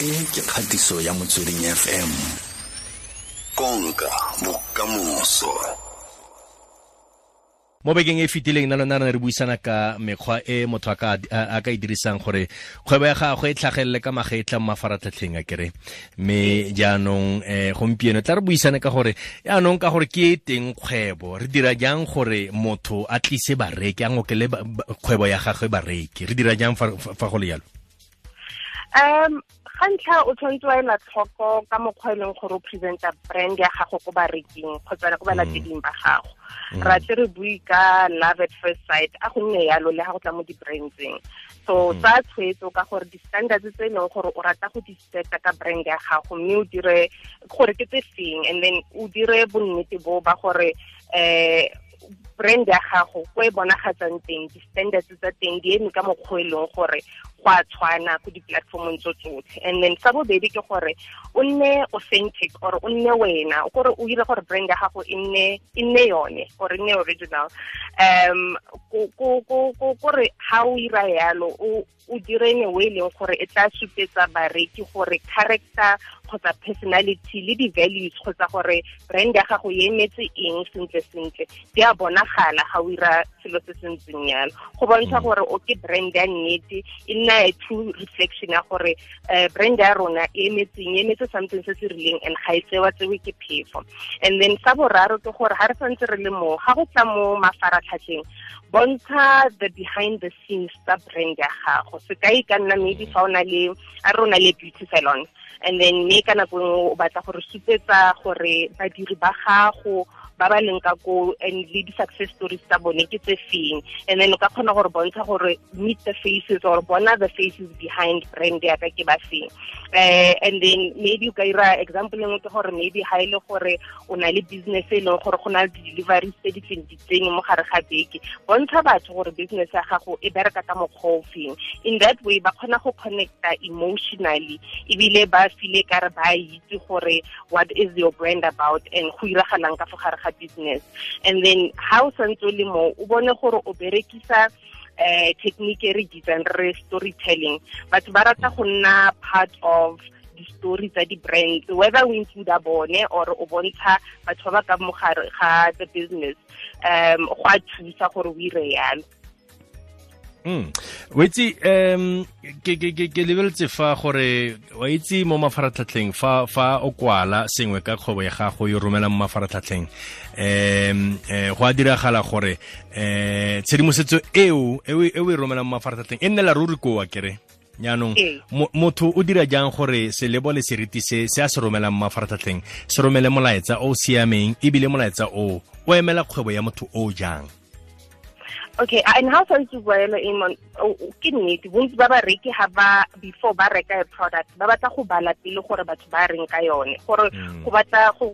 e ke kgatiso ya motsweding fm konka bokamoso. Mo bekeng e fetileng na lona re buisana ka mekgwa e motho a ka e dirisang gore kgwebo ya gagwe e tlhagelele ka magetla mo mafaratlhatlheng a kere. Mme jaanong um gompieno tla re buisane ka gore jaanong ka gore ke teng kgwebo. Re dira jang gore motho a tlise bareki a ngokele kgwebo ya gagwe bareki? Re dira jang fa go le jalo? Um ga ntlha o tshwanetse wa ela tlhoko ka mokgwa e leng gore o presenta brand ya gago ko bareking kgotsa ko balateding ba gago Mm. ra tle re bue ka love at first sight a go nne yalo le ga go tla mo di-brandseng so mm. sa tshwetso ka gore di-standards tse e leng gore o rata go di seta ka brand ya gago mme o dire gore ke tse feng and then o dire bonnete bo ba gore um brand ya gago ko e bonagatsang teng di-standards tsa teng di eme ka mokgwa e leng gore go a tshwana ko di-platformong tso tsotlhe. And then sa bobedi ke gore o nne authentic or o nne wena kore o dire gore brand ya gago e nne yone or e nne original. Um kore ha o ira yalo o dire ne we e leng gore e tla supetsa bareki gore character kgotsa personality le di-values kgotsa gore brand ya gago e emetse eng sentle-sentle di a bonagala ga o ira selo se se ntseng yalo. Go bontsha mm. gore o ke brand ya nnete e nna a true reflection ya gore um brand ya rona e emetseng e emetse something se se rileng and ga e tsewa tsewe ke phefo. And then sa boraro ke gore ga re santse re le ga go tla mo mafaratlhatlheng bontsha the behind the scenes tsa brand ya gago. Sekai ka nna maybe fa o na le a re o na le beauty salon and then mme ka nako nngwe o batla gore supetsa gore badiri ba gago ba ba leng ka ko and le di-success stories tsa bone ke tse feng. And then o ka kgona gore bontsha gore meet the faces or bona the faces behind brand yaka ke ba feng. Uh, and then maybe o ka example engwe ke gore maybe ha le gore o na le business e leng gore go na le di-deliveries tse di tleng di tsenye mo gare ga beke. Bontsha batho gore business ya gago e bereka ka mokgwa o feng. In that way ba kgona go connecta emotionally ebile ba file kare ba itse gore what is your brand about and go iragalang ka fo gare ga business. And then ha o santse le mo o bone gore o berekisa eh technique re bitsang re storytelling. Batho ba rata go nna part of di-story tsa di-brands whether o include bone or o bontsha batho ba ba ka mogare ga the business. Um go a thusa gore o ire yalo Mm. wa itse um ke ke ke ke lebeletse fa gore wa itse mo mafaratlhatlheng fa fa o kwala sengwe ka kgwebo ya gago yo romela mo mafaratlhatlheng um eh, go a diragala gore um tshedimosetso eo e o e romela mo mafaratlhatlheng e nne la ruri koa kere? Yaanong motho o dira jang gore selebo le seriti se se a se romelang mo mafaratlhatlheng se romele molaetsa o o siameng ebile molaetsa o o emela kgwebo ya motho o jang okay and how tshwanetse o boela in ke nnete bontsi ba bareki ha ba before ba reka a product ba batla go bala pele gore batho ba reng ka yone. Gore Mm. go batla go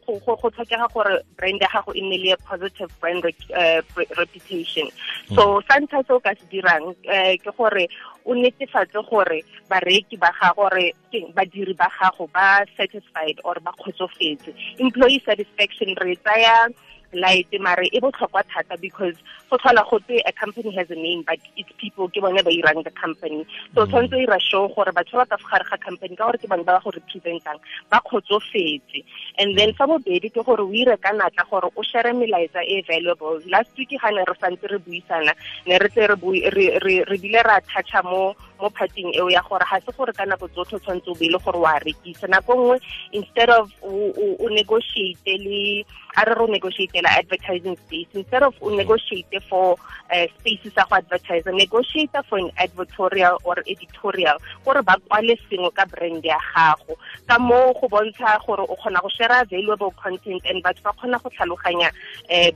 tlhokega gore brand ya gago e nne le a positive brand eh, re- reputation. So sa ntlha se o ka se dirang eh, ke gore o netefatse gore bareki ba gago gore badiri ba gago ba satisfied or ba kgotsofetse. Employee satisfaction re e tsaya light mare e botlhokwa thata because go tlhola gotwe a company has a name but it's people ke bone ba irang the company. So mm-hmm. tshwanetse o ira show gore batho ba ka fa gare ga company ka gore ke bone ba ba go representang ba kgotsofetse. And then mm-hmm. sa bobedi ke gore o ire ka natla gore o share melaetsa e valuable last week ga ne re santse re buisana ne re tle re bui- re- re re bile ra toucha mo mo parting eo ya gore ga se gore ka nako tsotlhe o tshwanetse o beile gore wa rekisa nako nngwe instead of o- o o negotiate le a re re o advertising space. Instead of o negotiate for uh, spaces sa go advertise negotiate for an advertorial or editorial. Gore ba kwale sengwe ka brand ya gago. Ka moo go bontsha gore o kgona go share valuable content and batho ba kgona go tlhaloganya um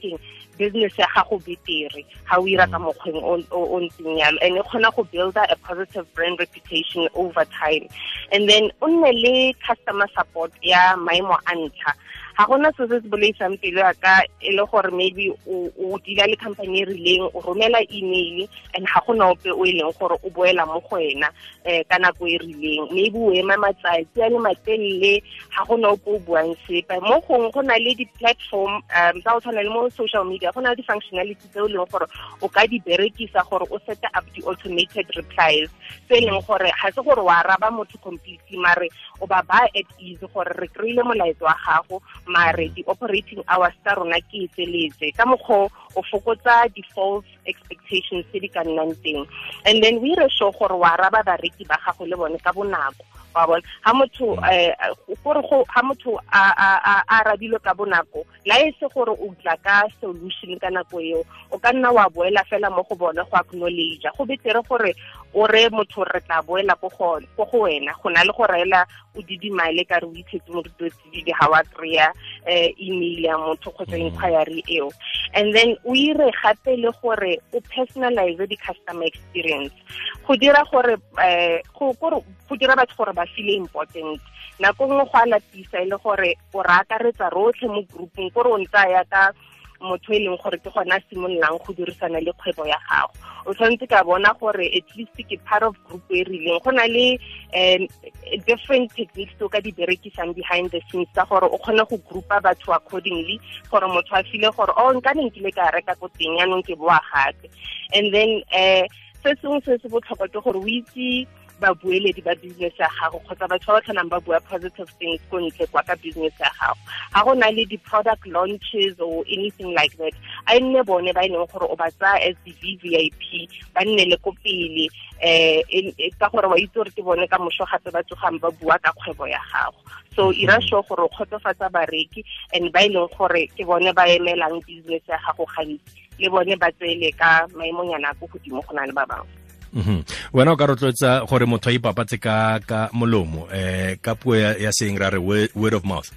keng business ya gago betere ga o ira ka mm. mokgweng o o- o ntseng yalo and e kgona go builda a positive brand reputation over time. And then o nne le customer support ya maemo a ntlha ga gona se se se boleisang pelo ya ka e le gore maybe o dila le company e rileng o romela email and ga gona ope o e leng gore o boela mo go wena um ka nako e rileng. Maybe o ema matsatsi a le matelele ga gona ope o buang sepe. Mo gongwe go na le di-platform um tsa go tshwana le mo social media go na le di-functionality tse o leng gore o ka di berekisa gore o set up di-automated replies tse e leng gore ga se gore wa araba motho completely mare o ba ba at ease gore re kry-ile molaetso wa gago mare di-operating hours tsa rona ke e tseletse ka mokgwa o fokotsa di-false expectations tse di ka nnang teng. And then o ire sure gore wa araba bareki ba gago le bone ka bonako. Wa bona ga motho um gore ga motho a arabilwe ka bonako la e se gore o tla ka solution ka nako eo. O ka nna wa boela fela mo go bone go acknowledge go betere gore o re motho re tla boela ko go wena. Go na le go reela o didimale ka re o ithetse mo ditotsididi ga wa kry-a um email ya motho kgotsa mm. inquiry eo. And then o ire gape le gore o personalize di-customer experience. Go dira gore um go dira batho gore ba feel important. Nako nngwe go a lapisa e le gore o re akaretsa rotlhe mo grouping kore o ntsaya ka motho e leng gore ke gona simololang go dirisana le kgwebo ya gago. O tshwanetse ka bona gore at least ke part of group e rileng. Go na le um different techniques o ka di berekisang behind the scenes tsa gore o kgone go groupa batho accordingly gore motho a file gore o oh, nka ka reka ko teng ke boa gape. And then um se sengwe se se botlhokwa ke gore o itse babueledi ba business ya gago kgotsa batho ba ba tlholang ba bua positive things ko ntle kwa ka business ya gago. Ga go na le di-product launches or anything like that. A nne bone ba e leng gore o ba tsaya as i p ba nne le ko pele um ka gore wa itse gore ke bone ka moso gape ba tsogang ba bua ka kgwebo ya gago. So ira sure gore o kgotsofatsa bareki and ba e leng gore ke bone ba emelang business ya gago gantsi le bone ba tseele ka maemonyana ko godimo go na le ba bangwe Mm wena o ka rotloetsa gore motho a ipapatse ka ka molomo eh ka puo ya seng ra re word of mouth?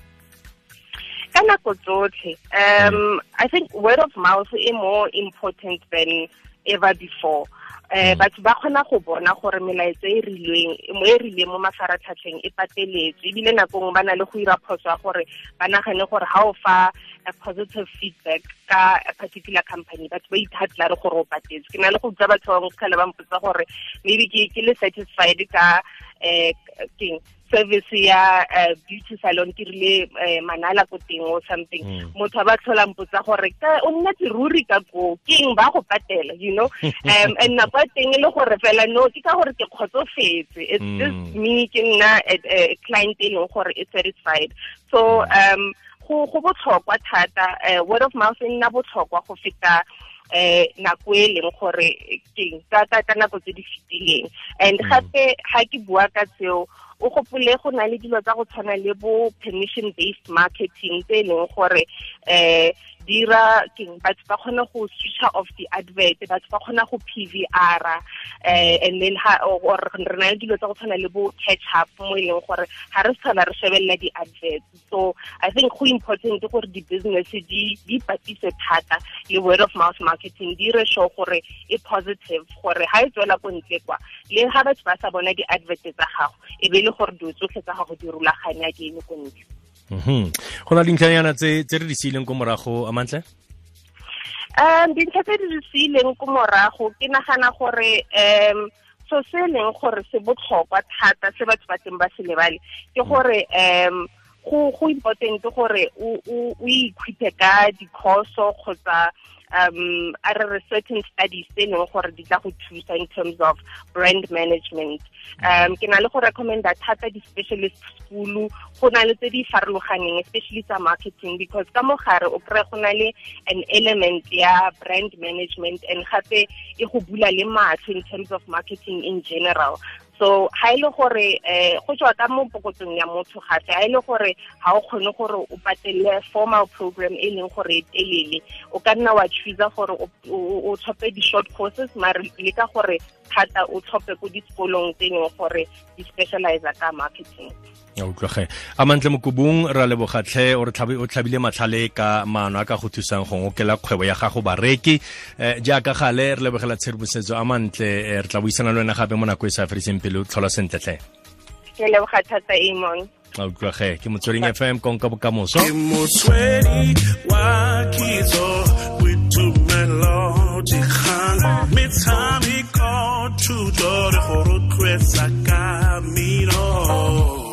Ka nako tsotlhe um i think word of mouth e more important than ever before eh batho ba kgona go bona gore melaetsa e rileng mo e rileng mo mafaratlhatlheng e pateletswe ebile nako nngwe ba na le go ira phoso ya gore ba nagane gore ga o fa a positive feedback ka a particular company batho ba ithatela re gore o patetse. Ke na le go botsa batho bangwe tlhale ba mpotsa gore maybe ke le satisfied ka um keng service ya uh, beauty salon ke rile uh, manala ko teng or something. Mm. motho a ba tlhola mpotsa gore o nna ka ko keng ba go patela you know? Um and nako ya teng le gore fela no ke ka gore ke kgotsofetse. It's mm. just me ke nna client e leng gore e satisfied. So um go go botlhokwa thata uh, word of mouth e nna botlhokwa go feta eh nako e leng gore keng ka ka nako tse di fetileng and gape ga ke bua ka tseo o gopole go na le dilo tsa go tshwana le bo permission based marketing tse leng gore um dira keng batho ba kgona go switcha off di-advert batho ba kgona go p v r uh, and then ha or re na le dilo tsa go tshwana le bo catch up mo e leng gore ga re tlhola re shebelela di-adverts. So i think go important gore di-business di di ipatise thata le word of mouth marketing di re sure gore e positive gore ga e tswela ko kwa le ga batho ba sa bona di-advert tsa gago e le gore dilo tsotlhe tsa gago di rulaganya di eme ko ntle. Mhm. Go na dintlhanyana tse re di seileng ko morago a mantle um dintlha tse di re seileng ko morago ke nagana gore um so se e leng gore se botlhokwa thata se batho ba teng ba se lebale ke gore um go go important gore o o ikhwithe ka dikhoso kgotsa um a re certain studies tse leng gore di tla go thusa in terms of brand management. Um ke na le go recommenda thata di-specialist school go na le tse di farologaneng especially tsa marketing because ka mogare o kry go na le an element ya brand management and gape e go bula le matlho in terms of marketing in general. So ha ile gore eh go tswa ka mo pokotsong ya motho gape ha ile gore ha o kgone gore o formal program e leng gore e telele o ka nna wa choose gore o tlhophe di-short courses mare le ka gore thata o tlhophe ko disekolong tse leng gore di specialize ka marketing. Ya utlwage a mantle mokobong ra lebogatlhe o o tlhabile matlhale ka maano a ka go thusang go ngokela kgwebo ya gago bareki. Um jaaka gale re lebogela tshedimosetso a mantle re tla buisana le wena gape mo nako e sa feriseng pele o tlhola sentletle ke leboga thata amon. A utlwage ke motsweding fm konka bokamoso. Ke motswedi wa kitso جی خانم می تانید کارت دوری خورده سکه می نو